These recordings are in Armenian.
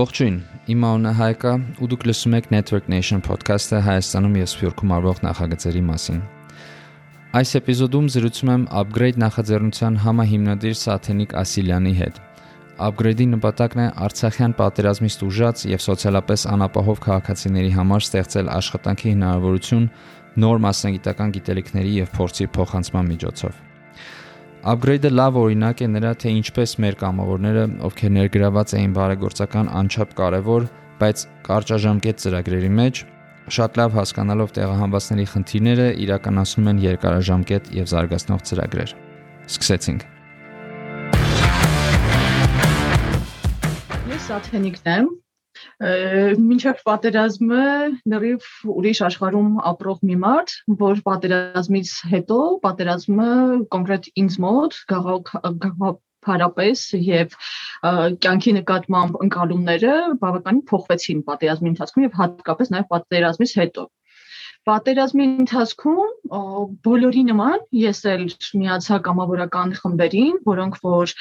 Ողջույն, իմ անունը Հայկ է, ու դուք լսում եք Network Nation podcast-ը Հայաստանում եւ Սփյուռքում արվող նախագծերի մասին։ Այս էպիզոդում զրուցում եմ Upgrade նախաձեռնության համահիմնադիր Սաթենիկ Ասիլյանի հետ։ Upgrade-ի նպատակն է Արցախյան պատերազմից ուժած եւ սոցիալապես անապահով քաղաքացիների համար ստեղծել աշխատանքի հնարավորություն նոր մասնագիտական գիտելիքների եւ փորձի փոխանցման միջոցով։ Upgrade-ը լավ օրինակ է նրա, թե ինչպես մեր կամավորները, ովքեր ներգրաված էին բարեգործական անչափ կարևոր, բայց կարճաժամկետ ծրագրերի մեջ, շատ լավ հասկանալով տեղահանվածների խնդիրները իրականացնում են երկարաժամկետ եւ զարգացնող ծրագրեր։ Սկսեցինք։ Ես Աթենիկն եմ, մինչև պատերազմը նրիվ ուրիշ աշխարհում ապրող մի մարդ, որ պատերազմից հետո պատերազմը կոնկրետ ինձ մոտ գաղափարապես եւ կյանքի նկատմամբ ընկալումները բավականին փոխվեցին պատերազմի ընթացքում եւ հատկապես նաեւ պատերազմից հետո Պատերազմի ընթացքում բոլորի նման ես էլ միացա կամավորական խմբերին, որոնք որ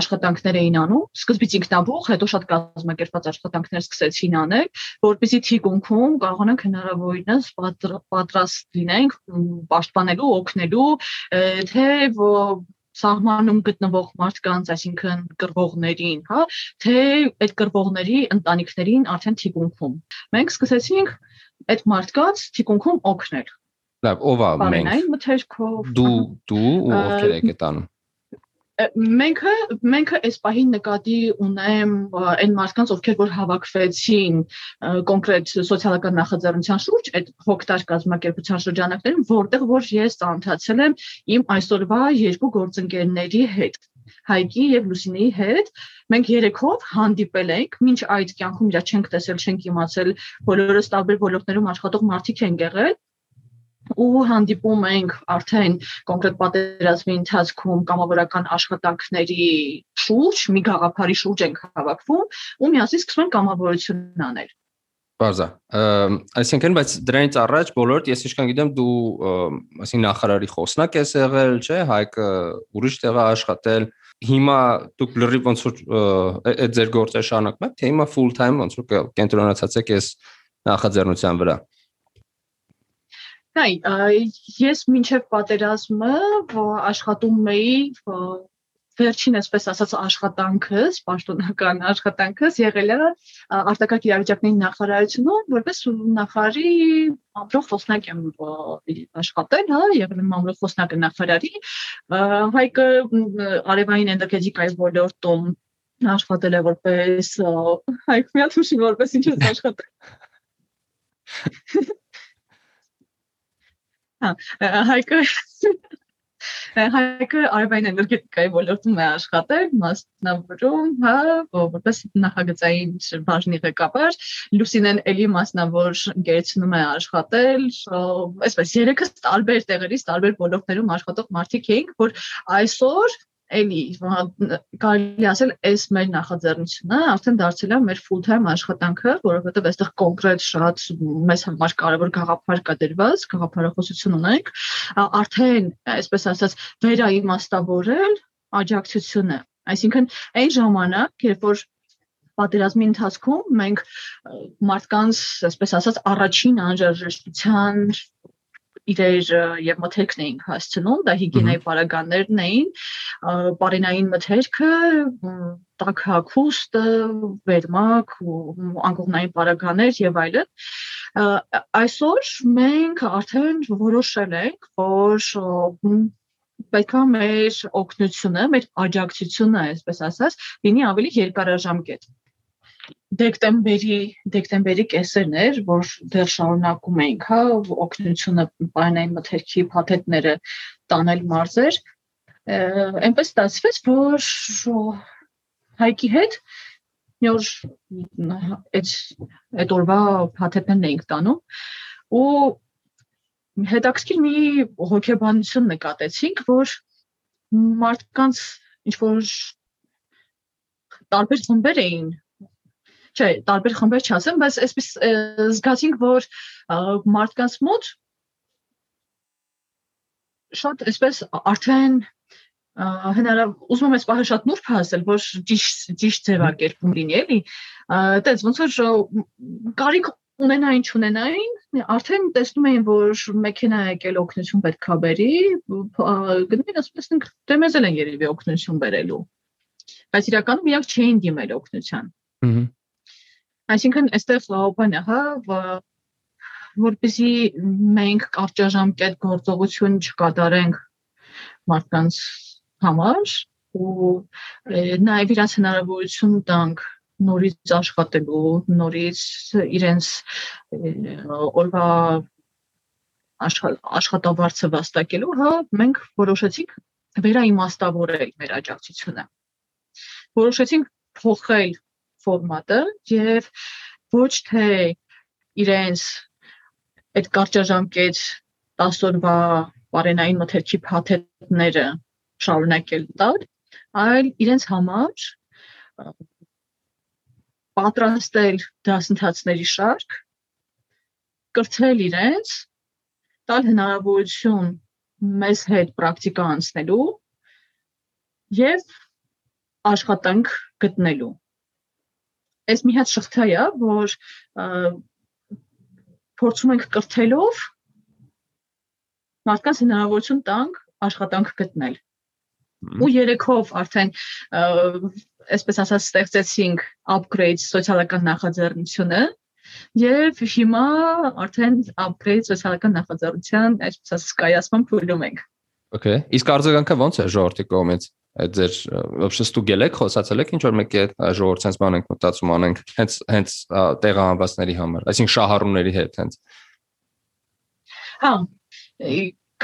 աշխատանքներ էին անում, սկզբից ինքնաբուխ, հետո շատ կազմակերպված աշխատանքներ սկսեցին անել, որպեսզի թիկունքում կարողանանք հնարավորինս պատրաստ լինենք պաշտպանելու, օգնելու, թե սահմանում գտնվող մարդկանց, այսինքն կրվողներին, հա, թե այդ կրվողների ընտանիքներին արդեն թիկունքում։ Մենք սկսեցինք այդ մարդկանց թիկունքում օգնել։ Լավ, ով է մենք։ Այն մթերքով։ Դու, դու ու ովքեր եք այդանում։ Մենքը մենքը այս պահին նկատի ունեմ այն մարդկանց, ովքեր որ հավաքվեցին կոնկրետ սոցիալական նախաձեռնության շուրջ այդ հոգտար կազմակերպության շրջանակներում, որտեղ որ ես ծանոթացել եմ իմ այսօրվա երկու գործընկերների հետ Հայկի եւ Լուսինեի հետ մենք երեքով հանդիպել ենք, մինչ այդ կյանքում իրա չենք տեսել, չենք իմացել, բոլորս տարբեր ոլորտներում աշխատող մարդիկ են եղել ու հանդիպում ենք արդեն կոնկրետ պատերազմի ընթացքում կամավորական աշխատանքների շուրջ, մի գաղափարի շուրջ ենք հավաքվում ու միասին սկսում ենք կամավորություն անել։ Բարձա։ Այսինքն, բայց դրանից առաջ բոլորդ ես ինչքան գիտեմ դու այսին նախարարի խոսնակ ես եղել, չէ՞, Հայկը ուրիշ տեղ աշխատել, հիմա դուք լրիվ ոնց որ այդ ձեր գործը շարունակում եք, թե հիմա full time ոնց որ կենտրոնացած եք այս նախաձեռնության վրա։ Այ ես մինչև պատերազմը աշխատում էի վերջին այսպես ասած աշխատանքս, պաշտոնական աշխատանքս եղել է արտակարգ իրավիճակների նախարարությունում, որպես նախարարի ամրող խոսնակ եմ աշխատել, հա, եղել եմ ամրող խոսնակը նախարարի, հայկը արևային էներգետիկայի ոլորտում աշխատել է որպես հայկ մի հատ ուշի որպես ինչ ես աշխատել Հա, հայկը Հայկը արևային էներգետիկայի ոլորտում է աշխատել, մասնավորում, հա, որպես նախագծային բաժնի ղեկավար, Լուսինեն էլի մասնավոր ընկերությունում է աշխատել, այսպես երեքս տարբեր տեղերից, տարբեր ոլորտներում աշխատող մարդիկ էինք, որ այսօր էլի կարելի ասել այս մեր նախաձեռնությունը արդեն դարձել է մեր full time աշխատանքը, որովհետև այստեղ կոնկրետ շատ մեզ համար կարևոր գաղափար կա դրված, գաղափարախոսություն ունենք, արդեն այսպես ասած վերաիմաստավորել աջակցությունը։ Այսինքն այն ժամանակ, երբ որ պատերազմի ընթացքում մենք մարդկանց, այսպես ասած, առաջին անհրաժեշտության իրեր եւ մթերքն էին հասցնում, դա հիգիենայի պարագաներն էին, բարենային մթերքը, տակհակուստը, վերմակ ու անկողնային պարագաներ եւ այլն։ Այսօր մենք արդեն որոշել ենք, որ պետք է մեր օգնությունը, մեր աջակցությունը, այսպես ասած, լինի ավելի երկարաժամկետ դեկտեմբերի դեկտեմբերի կեսերն էր, որ դեռ շարունակում էինք, հա, օգնությունը պայմանային մթերքի փաթեթները տանել մարզեր, այնպես ստացվեց, որ հայկի հետ մի օր այդ այդ օրվա փաթեթներն էինք տանում ու հետաքրքիր մի հոգեբանություն նկատեցինք, որ մարդկանց ինչ որ տարբեր խմբեր էին չէ, տարբեր խմբեր չասեմ, բայց այսպես զգացինք, որ մարդկանց մոտ շատ այսպես արդեն հնարավ ուզում եմ այս պահը շատ նուրբ հասել, որ ճիշտ ճիշտ ձևակերպում լինի, էլի, Այդպես ոնց որ կարիք ունենային չունենային, արդեն տեսնում էին, որ մեքենա եկել օգնություն պետքա բերի, գտնին ասես ինք դե մեզ էլ են երևի օգնություն բերելու։ Բայց իրականում իրանք չէին դիմել օգնության։ Հհհ։ Այսինքն այստեղ բանը, հա, որպեսզի մենք կարճաժամկետ գործողություն չկատարենք մարդկանց համար ու նաև իրանց հնարավորություն տանք նորից աշխատելու, նորից իրենց օրվա աշխատավարձը վաստակելու, հա, մենք որոշեցինք վերաիմաստավորել մեր աջակցությունը։ Որոշեցինք փոխել ֆորմատը եւ ոչ թե իրենց այդ կարճաժամկետ 10 օրվա բարենային մթերքի փաթեթները շարունակել տալ, այլ իրենց համար պատրաստել դասընթացների շարք, կրթել իրենց, տալ հնարավորություն մեզ հետ պրակտիկա անցնելու եւ աշխատանք գտնելու։ Այս մի հատ շղթա է, որ փորձում ենք կրթելով մարդկանց հնարավորություն տանք աշխատանք գտնել։ Ու երեքով արդեն այսպես ասած ստեղծեցինք upgrade սոցիալական նախաձեռնությունը եւ հիմա արդեն upgrade սոցիալական նախաձեռնության այսպես ասած կայացման փուլում ենք։ Okay։ Իսկ արձագանքը ո՞նց է ժողովրդի կողմից Այդ ձեր вообще ստուգել եք, խոսացել եք ինչ որ մեկի հետ ժողովրդից բան ենք մտածում անենք հենց հենց տեղահանվածների համար, այսինքն շահառուների հետ հենց։ Հա,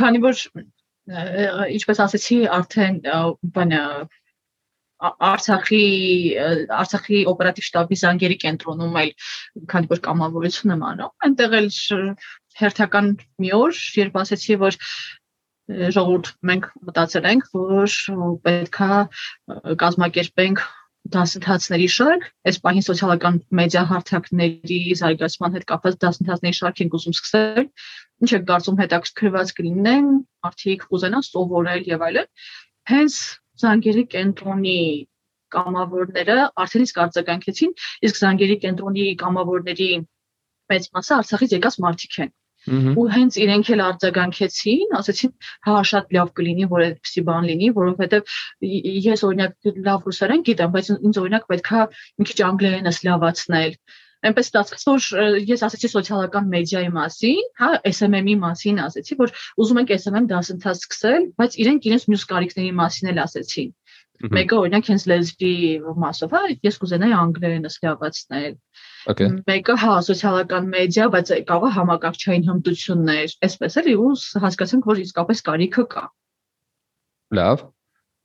քանի որ ինչպես ասացի, արդեն բանը Արցախի Արցախի օպերատիվ շտաբի զանգերի կենտրոնում այլ քանի որ կամավորություն եմ անում, այնտեղ էլ հերթական մի օր, երբ ասեցի, որ ժողովուրդ մենք մտածել ենք, որ պետքա կազմակերպենք դասընթացների շարք, այս պահին սոցիալական մեդիա հարթակների զարգացման հետ կապված դասընթացների շարք ենք ուզում սկսել։ Ինչ եք կարծում հետաքրքրված կլինեն, արդյոք կուզենան սովորել եւ այլն։ Հենց Զանգերի կենտրոնի կամավորները արդեն իսկ արձագանքեցին, իսկ Զանգերի կենտրոնի կամավորների մեծ մասը Արցախից եկած մարդիկ են։ ու հենց իրենք էլ արձագանքեցին, ասացին, հա շատ լավ կլինի, որ այդպեսի բան լինի, որովհետև ես օրինակ լավ ռուսերեն գիտեմ, բայց ինձ օրինակ պետքա մի քիչ անգլերենս լավացնել այնպես ստացվեց որ ես ասացի սոցիալական մեդիայի մասին, հա, SMM-ի մասին ասացի, որ ուզում ենք SMM դասընթաց սկսել, բայց իրենք իրենց մյուս կարիքների մասին էլ ասացին։ Մեկը օրինակ հենց լեզվի մասով, հա, ես կուզենայի անգլերենս լավացնել։ Okay։ Մեկը հա սոցիալական մեդիա, բայց կարող է համակարգչային հմտություններ, այսպես էլի ու հասկացանք, որ իսկապես կարիքը կա։ Լավ։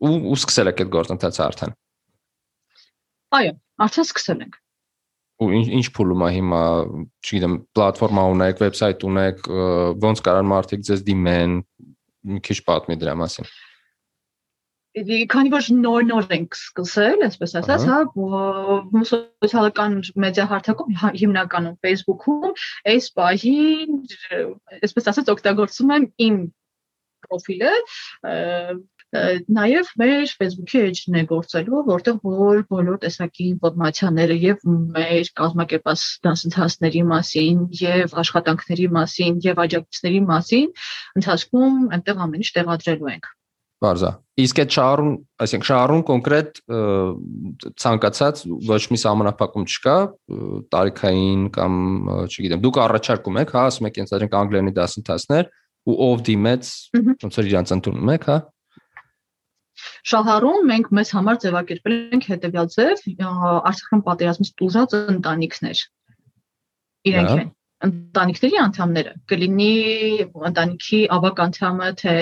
Ու ու սկսել եք այդ գործընթացը արդեն։ Այո, արդեն սկսել ենք ու ինչ փուլում է հիմա, չգիտեմ, պլատֆորմա ունեք, վեբսայթ ունեք, ոնց կարան մարդիկ ձեզ դիմեն, մի քիչ պատմի դրա մասին։ Քանի որ նոր-նոր ենք սկսել, այսպես ասած, հա, սոցիալական մեդիա հարթակում հիմնականում Facebook-ում, այս պահին, այսպես ասած, օգտագործում եմ իմ պրոֆիլը Նաև մեր Facebook-ի էջն է գործելու, որտեղ որ բոլոր տեսակի ինֆորմացիաները եւ մեր կազմակերպած դասընթացների մասին եւ աշխատանքների մասին եւ աջակցությունների մասին ընթացքում այնտեղ ամեն ինչ տեղադրելու ենք։ Բարձա։ Իսկ այդ շահառուն, այսինքն շահառուն կոնկրետ ցանկացած ոչ մի սահմանափակում չկա, տարիքային կամ, չգիտեմ, դուք առաջարկում եք, հա, ասում եք, ենթադրենք անգլերենի դասընթացներ ու ով դիմեց, ոնց որ իրանց ընդունում եք, հա։ Շահառում մենք մեզ համար ձևակերպել ենք հետևյալ ձև Արցախյան պատերազմից տուժած ընտանիքներ։ Իրենք են ընտանիքների անդամները կլինի ընտանիքի ավակ անդամը թե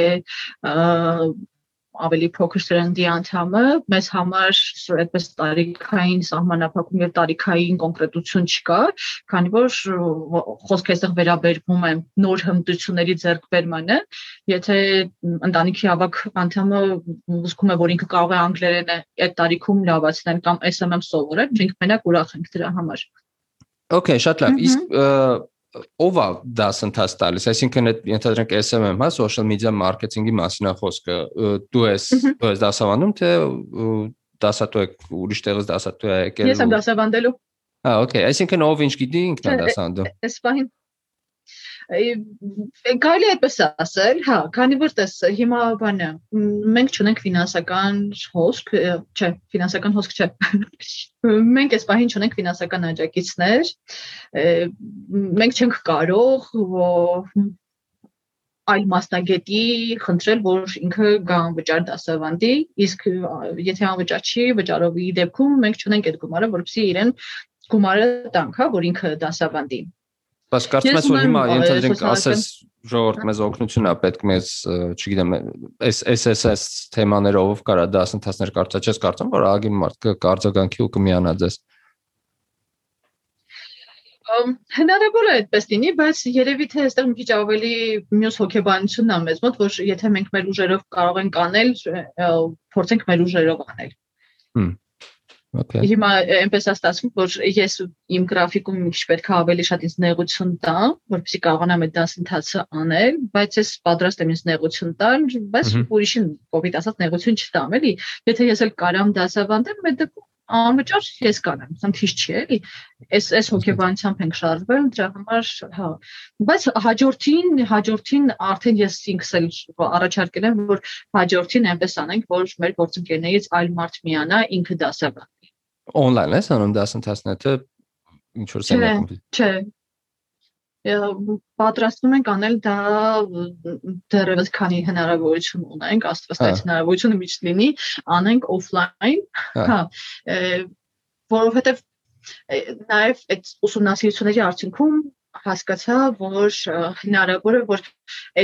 ավելի փոքր սերնդի անդամը մեզ համար այդպես տարիքային սահմանափակում եւ տարիքային կոնկրետություն չկա, քանի որ խոսքը այստեղ վերաբերվում է նոր հմտությունների ձեռքբերմանը, եթե ընտանիքի ավակ անդամը ուզում է, որ ինքը կարող է անգլերենը այդ տարիքում լավացնել կամ SMM սովորել, մենք մենակ ուրախ ենք դրա համար։ Okay, շատ լավ։ Իսկ ով է դասընթաց տալիս, այսինքն այդ ենթադրենք SMM, հա, social media marketing-ի մասին է խոսքը։ Դու ես դու ես դասավանդում, թե դասատու եք ուրիշ տեղից դասատու է եկել։ Ես եմ դասավանդելու։ Հա, օքեյ, այսինքն ով ինչ գիտի ինքն է դասանդում։ Այս բանին Կարելի է այդպես ասել, հա, քանի որ տես հիմա բանը մենք չունենք ֆինանսական հոսք, չէ, ֆինանսական հոսք չէ։ Մենք այս պահին չունենք ֆինանսական աջակիցներ։ Մենք չենք կարող այլ մասնագետի խնդրել, որ ինքը գա անվճար դասավանդի, իսկ եթե անվճար չի, վճարովի դեպքում մենք չունենք այդ գումարը, որովհետեւ իրեն գումարը տանք, հա, որ ինքը դասավանդի։ Բայց կարծում ես որ հիմա ենթադրենք ասես ժողովուրդ մեզ օգնություն է պետք մեզ, չգիտեմ, այս SSS թեմաներով կարա դասընթացներ կարծա, չես կարծում որ ագին մարդ կկարծականքի ու կմիանա ձեզ։ Հնարավոր է այդպես լինի, բայց երևի թե այստեղ մի քիչ ավելի մյուս հոգեբանությունն է մեզ մոտ, որ եթե մենք մեր ուժերով կարող ենք անել, փորձենք մեր ուժերով անել։ Հմ Okay։ Հիմա այնպես է ստացվում, որ ես իմ գրաֆիկում ինչ պետք է ավելի շատ ինձ նեղություն տամ, որպեսզի կարողանամ այդ դասընթացը անել, բայց ես պատրաստ եմ ինձ նեղություն տալ, բայց ուրիշին կոպիտ ասած նեղություն չտամ, էլի։ Եթե ես էլ կարամ դասավանդեմ, այդ դեպքում անվճար ես կանեմ, ցանթիշ չի էլի։ Այս այս հոգեբանությամբ ենք շարժվել, դրա համար հա։ Բայց հաջորդին, հաջորդին արդեն ես ինքս էլ առաջարկել եմ, որ հաջորդին այնպես անենք, որ մեր գործընկերներից այլ մարդ միանա, ինքը դասավանդի on-line ես անում դասընթացները, թե ինչ որ սենյակում։ Չէ, պատրաստվում ենք անել դա դեռևս քանի հնարավորություն ունենք, աստված այդ հնարավորությունը միշտ լինի, անենք օֆլայն, հա, որովհետև նաև այդ ուսումնասիրությունների արդյունքում հասկացա, որ հնարավոր է, որ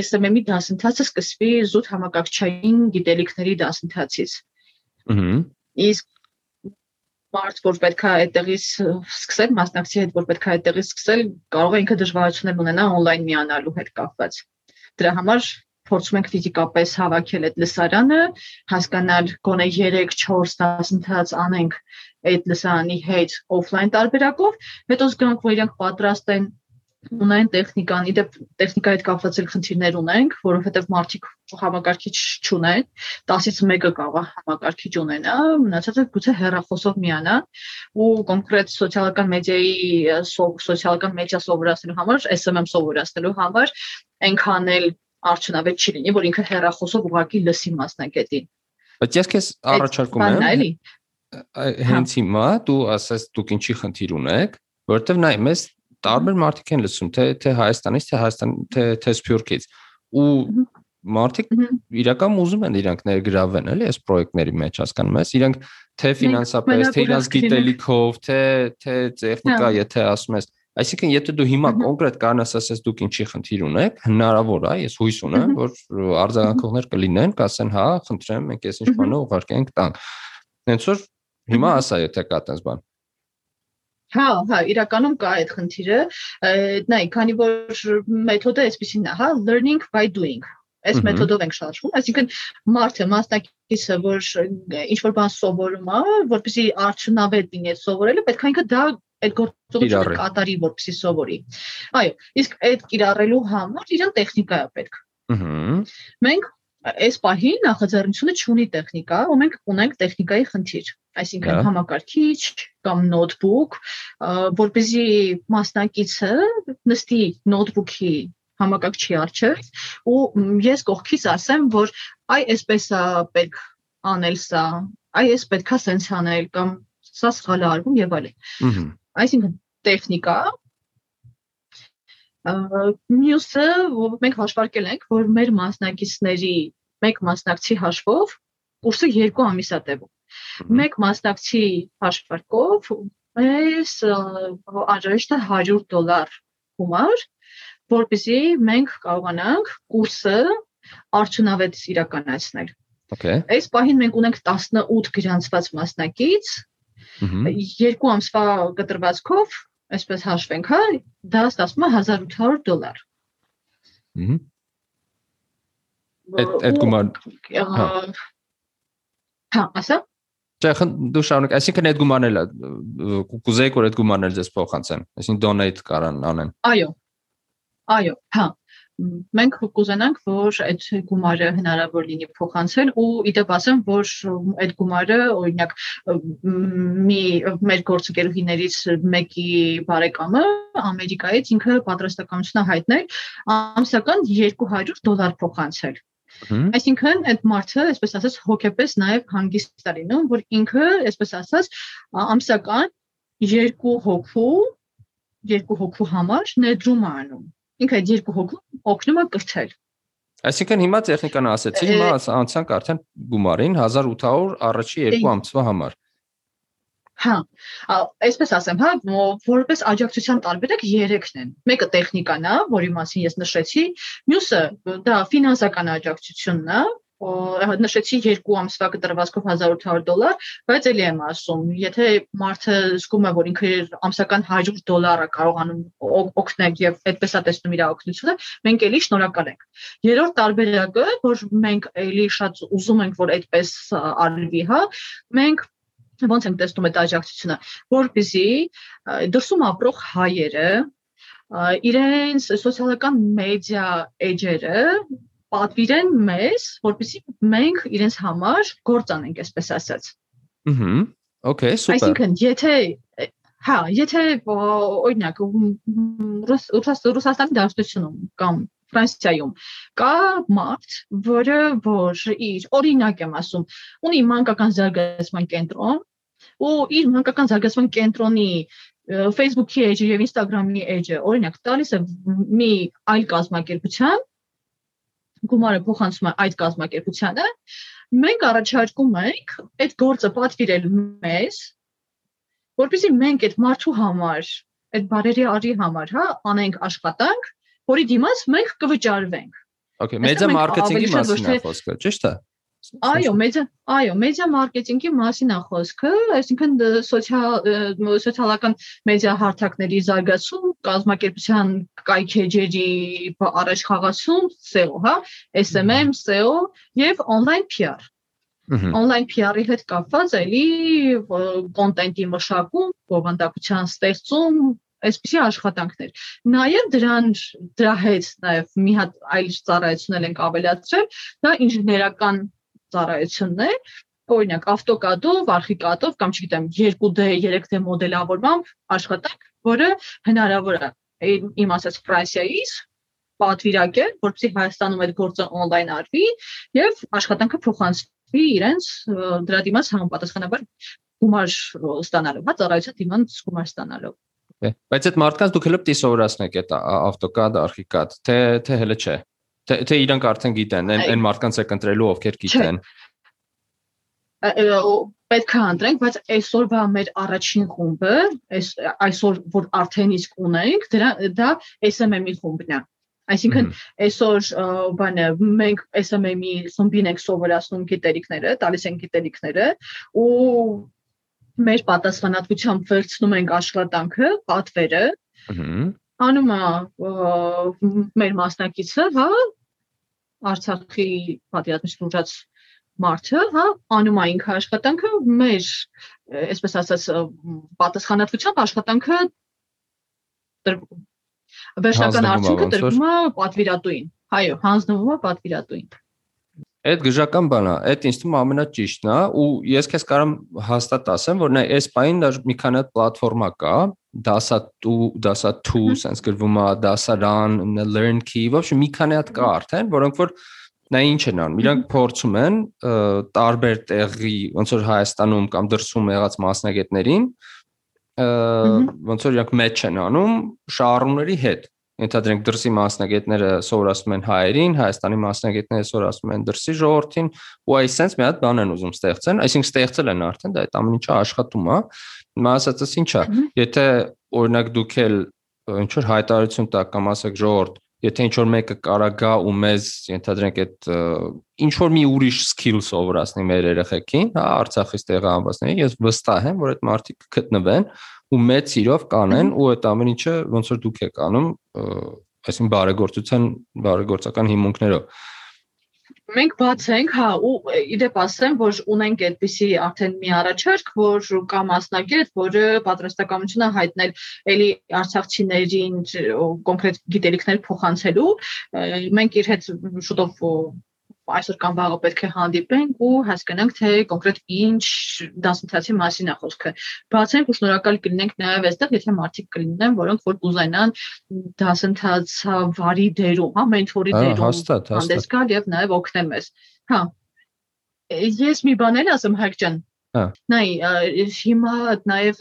SMM-ի դասընթացը սկսվի զուտ համակարգչային գիտելիքների դասընթացից։ Իսկ մարդ, որ պետքա այդտեղից սկսել, մասնակցի հետ, որ պետքա այդտեղից սկսել, կարող է ինքը դժվարություններ ունենա on-line միանալու հետ կապված։ Դրա համար փորձում ենք ֆիզիկապես հավաքել այդ լսարանը, հասկանալ գոնե 3-4 դասընթաց անենք այդ լսարանի հետ օֆլայն տարբերակով, հետո զգանք, որ իրենք պատրաստ են ունեն տեխնիկան, իդեպ տեխնիկայի հետ կապված էլ խնդիրներ ունենք, որովհետև մարդիկ համակարգիչ չունեն, 10-ից մեկը կարող է համակարգիչ ունենա, մնացածը գուցե հեռախոսով միանա ու կոնկրետ սոցիալական մեդիայի սոցիալական մեդիա սովորացնելու համար, SMM սովորացնելու համար այնքան էլ արդյունավետ չի լինի, որ ինքը հեռախոսով ուղակի լսի մասնակետին։ Բայց ես քեզ առաջարկում եմ հենց հիմա դու ասես դուք ինչի խնդիր ունեք, որովհետև նայ մեզ տարբեր մարդիկ են լսում, թե թե Հայաստանից, թե Հայաստան, թե թե Սփյուռքից։ Ու մարդիկ իրական ուզում են իրանք ներգրավեն, էլի, այս պրոյեկտների մեջ, հասկանում ես, իրանք թե ֆինանսապես, թե իրանք գիտելիքով, թե թե տեխնիկա, հա։ եթե ասում ես, Այսինքն, եթե դու հիմա կոնկրետ կանաս ասես դուք ինչի խնդիր ունեք, հնարավոր է, ես հույս ունեմ, որ արձագանքողներ կլինեն, կասեն, հա, խնդրեմ, մենք այս ինչ բանը ուղարկենք տանք։ Հենց որ հիմա ասա, եթե կա տես բան։ Հա, հա, իրականում կա այդ խնդիրը։ Նայ, քանի որ մեթոդը այսպեսին է, հա, learning by doing այս մեթոդով ենք շարժվում, այսինքն մարդը մասնակիցը, որ ինչ որ բան սովորում է, որպեսզի արդյունավետ լինի այդ սովորելը, պետք է ինքը դա այդ գործողությունը կատարի, որպեսզի սովորի։ Այո, իսկ այդ կիրառելու համար իրան տեխնիկա է պետք։ Մենք այս պահին նախաձեռնությունը չունի տեխնիկա, ու մենք ունենք տեխնիկայի խնդիր, այսինքն համակարգիչ կամ նոթբուք, որպեսզի մասնակիցը նստի նոթբուքի համակարգչի առջև ու ես կողքից ասեմ, որ այ այսպես է պետք անել սա, այ այս պետքա սենց անել կամ սա սխալ արվում եւ այլն։ Այսինքն տեխնիկա Մյուսը մենք հաշվարկել ենք, որ մեր մասնակիցների մեկ մասնակցի հաշվով կուրսը 2 ամիս է տևում։ Մեկ մասնակցի հաշվարկով այս անհրաժեշտ է 100 դոլար գումար, որպեսզի մենք կարողանանք կուրսը արդյունավետ իրականացնել։ Okay։ Այս պահին մենք ունենք 18 գրանցված մասնակից։ Երկու ամսվա կտրվածքով այսպես հաշվենք, հա, դա ստացվում է 1800 դոլար։ Հհ։ Այդ այդ գումար հա։ Հա, ասա։ Չէ, դու շարունակ, այսինքն այդ գումարն էլ կուզեի որ այդ գումարն էլ ձեզ փոխանցեմ։ Այսինքն donate կարան անեն։ Այո։ Այո, հա։ մենք կուզենանք, որ այդ գումարը հնարավոր լինի փոխանցել ու իդեպ ասեմ, որ այդ գումարը օրինակ մի մեր գործընկերուհիներից մեկի բարեկամը Ամերիկայից ինքը պատրաստականություն հայտնել ամսական 200 դոլար փոխանցել Այսինքն այդ մարդը, այսպես ասած, հոգեպես նաև հանգիստ է լինում, որ ինքը, այսպես ասած, ամսական երկու հոգու երկու հոգու համար ներդրում անում։ Ինքը այդ երկու հոգու օգնում է կրթել։ Այսինքն հիմա տեխնիկան ասեցի, հիմա անցանք արդեն գումարին 1800 առաջի երկու ամսվա համար։ Հա, այսպես ասեմ, հա, որպես աջակցության տարբերակ 3-ն են։ Մեկը տեխնիկան է, որի մասին ես նշեցի, մյուսը դա ֆինանսական աջակցությունն է, նշեցի 2 ամսվա կտրվածքով 1800 դոլար, բայց ելի եմ ասում, եթե մարդը զգում է, որ ինքը ամսական 100 դոլարը կարողանում օգնել եւ այդպես է տեսնում իր օգնությունը, մենք ելի շնորհակալ ենք։ Երրորդ տարբերակը, որ մենք ելի շատ ուզում ենք, որ այդպես արվի, հա, մենք ոնց ենք տեսնում այդ աջակցությունը, որպեսզի դրսում ապրող հայերը իրենց սոցիալական մեդիա էջերը պատվիրեն մեզ, որպեսզի մենք իրենց համար գործ անենք, այսպես ասած։ Ահա, okay, super։ Այսինքն, եթե հա, եթե օրինակ Ռուսաստանի դաշտությունում կամ Ֆրանսիայում կա մարդ, որը որ իր օրինակ եմ ասում, ունի մանկական զարգացման կենտրոն, ու իր մանկական զարգացման կենտրոնի Facebook-ի էջը եւ Instagram-ի էջը օրինակ տալիս է մի այլ կազմակերպության գումարը փոխանցում է այդ կազմակերպությանը մենք առաջարկում ենք այդ գործը պատվիրել մեզ որովհետեւ մենք այդ մարդու համար այդ բարերի արի համար հա անենք աշխատանք որի դիմաց մենք կվճարվենք Okay, մեծա մարքեթինգի մասին է խոսքը, ճիշտ է։ Այո, մեդիա, այո, մեդիա մարքեթինգի մասին է խոսքը, այսինքն սոցիալ սոցիալական մեդիա հարթակների զարգացում, կազմակերպության կայքեջերի առաջ խաղացում, SEO, հա, SMM, SEO եւ on-line PR։ Online PR-ի հետ կապված էլի կոնտենտի մշակում, բովանդակության ստեղծում, այսպիսի աշխատանքներ։ Նաև դրան դրա հետ նաև մի հատ այլ ծառայություններ ենք ավելացրել, դա ինժեներական ծառայությունն է, օրինակ AutoCAD-ով, ArchiCAD-ով կամ չգիտեմ 2D, 3D մոդելավորմամբ աշխատանք, որը հնարավոր է իմ ասած Ֆրանսիայից պատվիրակել, որպեսզի Հայաստանում այդ գործը on-line արվի եւ աշխատանքը փոխանցվի իրենց դրա դիմաց համապատասխանաբար գումար ստանալով, հա ծառայության դիմաց գումար ստանալով։ Բայց այդ մարդկանց դուք հենց սովորացնեք այդ AutoCAD, ArchiCAD, թե թե հələ չէ։ Թե թե իրանք արդեն գիտեն, այն այն մարդկանց եք ընտրելու, ովքեր գիտեն։ պետք է ընտրենք, բայց այսօրվա մեր առաջին խումբը, այս այսօր որ արդեն իսկ ունենք, դրա դա SMM-ի խումբն է։ Այսինքն այսօր բանը մենք SMM-ի խմբին ենք սովորացնում գիտելիքները, տալիս ենք գիտելիքները ու մեր պատասխանատվությամբ վերցնում ենք աշխատանքը, պատվերը։ Ահա անում է մեր մասնակիցը, հա, Արցախի պատերազմից լուրջ մարդը, հա, անում է ինքը աշխատանքը, մեր, այսպես ասած, պատասխանատվությամբ աշխատանքը վերջնական արդյունքը տրվում է պատվիրատուին։ Այո, հանձնվում է պատվիրատուին։ Այդ գժական բան է, այդ ինձ թվում ամենաճիշտն է ու ես քեզ կարամ հաստատ ասեմ, որ նա այս պայն դաժ մի քանի հատ պլատֆորմա կա, դասատու, դասատու, sense գրվում է դասարան, learn key, вообще մի քանի հատ կա արդեն, որոնք որ նա ինչ են անում։ Իրանք փորձում են տարբեր տեղի, ոնց որ Հայաստանում կամ դրսում եղած մասնագետներին ոնց որ իրանք մեծ են անում շահառուների հետ ենթադրենք դրսի մասնագետները սովորացնում են հայերին, Հայաստանի մասնագետները սովորացնում են դրսի ժողովրդին, ու այսպես մի հատ բան են ուզում ստեղծեն, այսինքն ստեղծել են արդեն դա այդ ամեն ինչը աշխատում է։ Հիմա ասածս ինչա, եթե օրինակ դուք էլ ինչ որ հայտարարություն տակ կամ ասեք ժողովրդ, եթե ինչ որ մեկը կարա գա ու մեզ ենթադրենք այդ ինչ որ մի ուրիշ skill սովորացնի մեր երեխեքին, հա, Արցախից տեղահանվածներին, ես վստահ եմ, որ այդ մարդիկ կգտնվեն ու մեծ իրով կանեն ու այդ ամեն ինչը ոնց որ դուք եք անում այսինքն բարեգործության բարեգործական հիմունքներով Մենք բաց ենք, հա, ու իդեպ ասեմ, որ ունենք այդպիսի արդեն մի առաջարկ, որ կա մասնագետ, որը պատրաստակամությունը հայտնել էլի արցախցիներին կոնկրետ գիտելիքներ փոխանցելու։ Մենք իր հետ շուտով այսօր կամ վաղը պետք է հանդիպենք ու հասկանանք թե կոնկրետ ինչ դասընթացի մասին է խոսքը։ Բացենք ու շնորհակալ կլինենք նաև այստեղ, եթե մարդիկ կլինեն, որոնք որ կուզենան դասընթացավարի դերում, հա, մենթորի դերում հաստատ, հանդես գալ եւ նաև օգնել մեզ։ Հա։ Ես մի բան էլ ասեմ Հայկ ջան, Նայ, հիմա նաև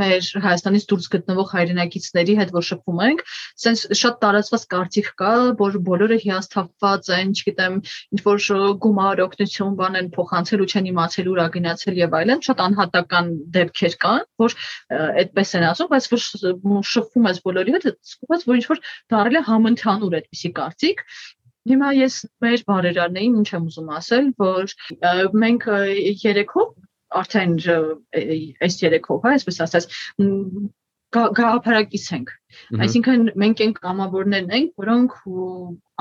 մեր Հայաստանից դուրս գտնվող հայրենակիցների հետ որ շփվում ենք, սենց շատ տարածված կարծիք կա, որ բոլորը հիասթափված են, չգիտեմ, ինչ որ գումար օգնություն բան են փոխանցել ու չեն իմացել ուր ագնացել եւ այլն, շատ անհատական դեպքեր կան, որ այդպես են ասում, բայց որ շփվում ես բոլորի հետ, սկսած որ ինչ որ դարել է համընդհանուր այդպիսի կարծիք Հիմա ես մեր բարերարներին ինչ եմ ուզում ասել, որ մենք երեքով արդեն այս երեքով, հա, այսպես ասած, գաղափարակից ենք։ Այսինքն մենք ենք կամավորներն ենք, որոնք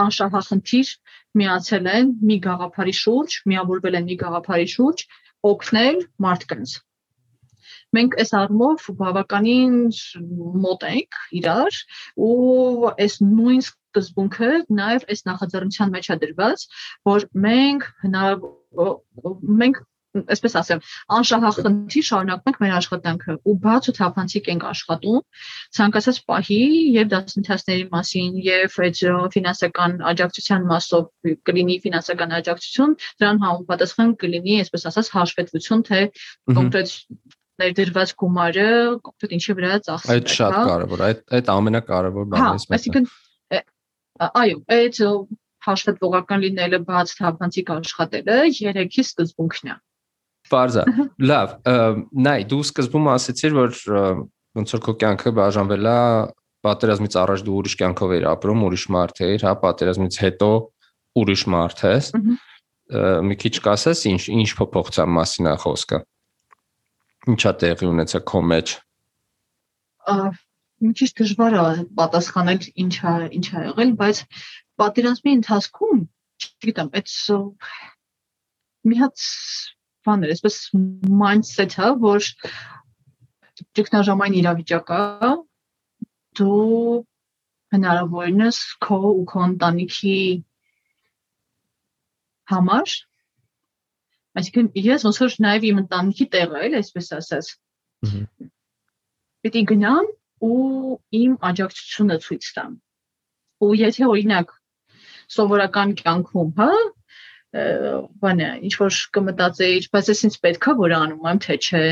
անշահախնդիր միացել են մի գաղափարի շուրջ, միավորվել են մի գաղափարի շուրջ, օգնել մարդկանց մենք այս առումով բավականին մոտ ենք իրար ու այս նույն սկզբունքը նաև այս նախաձեռնության մեջ է դրված, որ մենք հնարավոր մենք այսպես ասեմ, անշահախնդիր շարունակում ենք մեր աշխատանքը ու բաց ու թափանցիկ ենք աշխատում ցանկացած պահի եւ դասընթացների մասին եւ այդ ֆինանսական աջակցության մասով կլինի ֆինանսական աջակցություն, դրան համապատասխան կլինի, այսպես ասած, հաշվետվություն, թե կոնկրետ ներդրված գումարը կոնկրետ ինչի վրա ծախսել է։ Այդ շատ հա։ կարևոր, այդ այդ ամենակարևոր բանն է։ Հա, այսինքն այո, այդ հաշվետվողական լինելը բաց թափանցիկ աշխատելը երեքի սկզբունքն է։ Բարձա։ Լավ, նայ, դու սկզբում ասացիր, որ ոնց որ քո կյանքը բաժանվել է պատերազմից առաջ դու ուրիշ կյանքով էիր ապրում, ուրիշ մարդ էիր, հա, պատերազմից հետո ուրիշ մարդ ես։ Մի քիչ կասես, ինչ ինչ փոփոխության մասին է խոսքը։ Ինչա տեղի ունեցա քո մեջ մի քիչ դժվար է պատասխանել ինչա ինչա եղել, բայց պատերազմի ընթացքում, չգիտեմ, այդ մի հատ բան էր, այսպես mindset-ը, որ ճգնաժամային իրավիճակ է, դու հնարավորինս քո ու քո ընտանիքի համար այսինքն ես ոնց որ նաև իմ ընտանիքի տեղը էլ այսպես ասած պիտի գնամ ու իմ աջակցությունը ցույց տամ։ Ու եթե օրինակ սովորական կյանքում, հա, բանը ինչ որ կմտածեի, բայց ես ինձ պետքա որ անում եմ, թե չէ,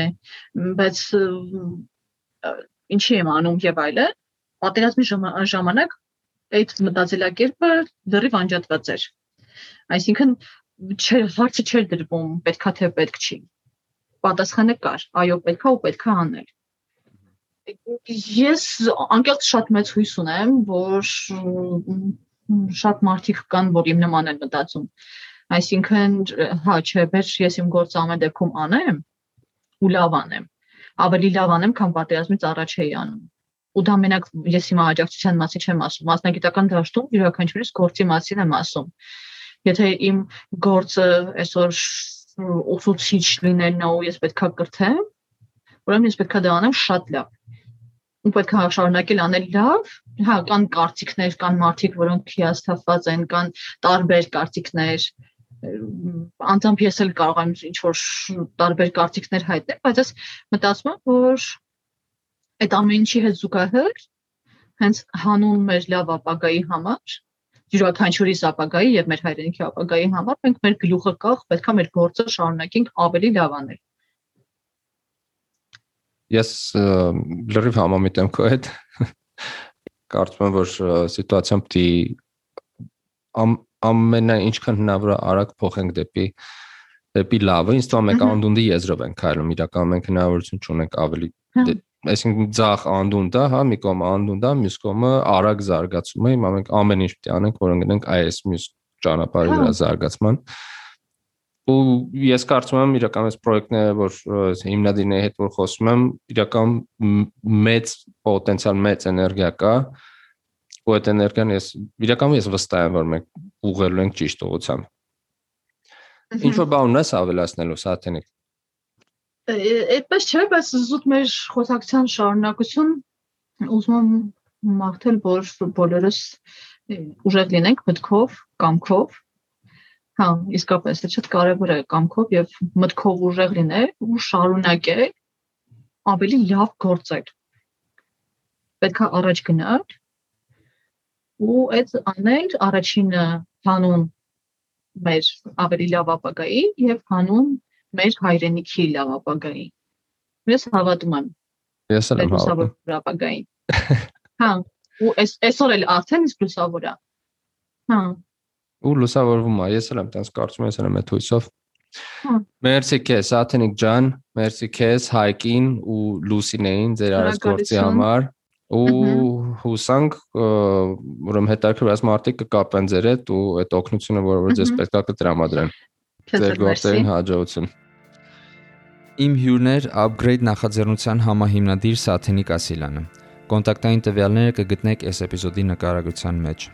բայց ինչի եմ անում եւ այլն, պատերազմի ժամանակ այդ մտածելակերպը դեռիվ անջատված էր։ Այսինքն չէ հարցը չէր դրվում պետքա թե պետք չի։ Պատասխանը կար, այո, պետքա ու պետքա անել ես անկեղծ շատ մեծ հույս ունեմ, որ շատ մարդիկ կան, որ իմ նման են մտածում։ Այսինքն, հա, չէ, բայց ես իմ գործը ամեն դեպքում անեմ ու լավ անեմ։ Ավելի լավ անեմ, քան պատերազմից առաջ էի անում։ Ու դա մենակ ես հիմա աջակցության մասին չեմ ասում, մասնագիտական դաշտում յուրաքանչյուրիս գործի մասին եմ ասում։ Եթե իմ գործը այսօր ուսուցիչ լինելն ու ես պետքա կրթեմ, ուրեմն ես պետքա դա անեմ շատ լավ ու պետք է շարունակել անել լավ։ Հա, կան կարծիքներ, կան մարդիկ, որոնք հիասթափված են, կան տարբեր կարծիքներ, անձամբ ես էլ կարող եմ ինչ որ տարբեր կարծիքներ հայտնել, բայց ես մտածում եմ, որ այդ ամեն ինչի հետ զուգահեռ հենց հանուն մեր լավ ապագայի համար յուրաքանչյուրի ապագայի եւ մեր հայրենիքի ապագայի համար մենք մեր գլուխը կախ պետքա մեր գործը շարունակենք ավելի լավ անել Ես լրիվ համամիտ եմ քո հետ։ Կարծում եմ, որ սիտուացիան պիտի ամենա ինչքան հնարավոր է արագ փոխենք դեպի դեպի լավը, ինձ թվում է անդունդի եզրով ենք քայլում, իրական մենք հնարավորություն չունենք ավելի հա։ դե, այսինքն ցախ անդունդը, հա, մի կողմը անդունդա, մյուս կողմը արագ զարգացումը, հիմա մենք ամեն ինչ պիտի անենք, որ ընկնենք այս մյուս ճանապարհի վրա հա։ զարգացման։ Հա ու ես կարծում եմ իրական այս պրոյեկտները որ հիմնադիրների հետ որ խոսում եմ իրական մեծ պոտենցիալ մեծ էներգիա կա ու այդ էներգիան ես իրականում ես վստահ եմ որ մենք ուղղելու ենք ճիշտ ուղղությամբ ինչ որ բան ունես ավելացնելու սաթենիկ այդպես չէ բայց զուտ մեր խոսակցության շարունակություն ուզում եմ մաղթել որ բոլորս ուժեղ լինենք մտքով կամքով հա իսկապես դա շատ կարևոր է կամքով եւ մտքով ուժեղ լինել ու շարունակել ավելի լավ գործել պետքա առաջ գնալ ու այդ անել առաջինը հանուն մեր ավելի լավ ապագայի եւ հանուն մեր հայրենիքի լավ ապագայի։ Ես հավատում եմ։ Ես էլ եմ հավատում ապագային։ Հա, ու այս այսօր էլ արդեն իսկ լուսավոր է։ Հա։ Ու լուսավորվում է, ես էլ եմ տես կարծում ես եմ այդ հույսով։ Մերսի քեզ, Աթենիկ ջան, մերսի քեզ Հայկին ու Լուսինեին ձեր արած գործի համար ու հուսանք ուրեմն հետաքրքրված մարդիկ կկապեն ձեր հետ ու այդ օգնությունը որը որ ձեզ պետքա կտրամադրեն ձեր գործերին հաջողություն Իմ հյուրներ upgrade նախաձեռնության համահիմնադիր Սաթենիկ Ասիլյանը Կոնտակտային տվյալները կգտնեք այս էպիզոդի նկարագրության մեջ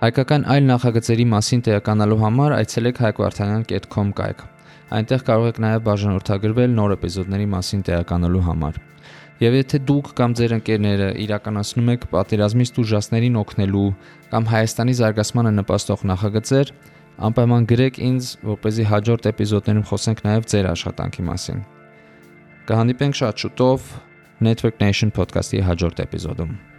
Հայկական այլ նախագծերի մասին տեղեկանալու համար այցելեք hayquarthayan.com կայք Այնտեղ կարող եք նաև բաժանորդագրվել նոր էպիզոդների մասին տեղեկանալու համար Եվ եթե դուք կամ ձեր ընկերները իրականացնում եք պատերազմից դժվարներին օգնելու կամ Հայաստանի զարգացմանը նպաստող նախագծեր, անպայման գրեք ինձ, որպեսզի հաջորդ էպիզոդներում խոսենք նաև ձեր աշխատանքի մասին։ Կհանդիպենք շատ շուտով Network Nation podcast-ի հաջորդ էպիզոդում։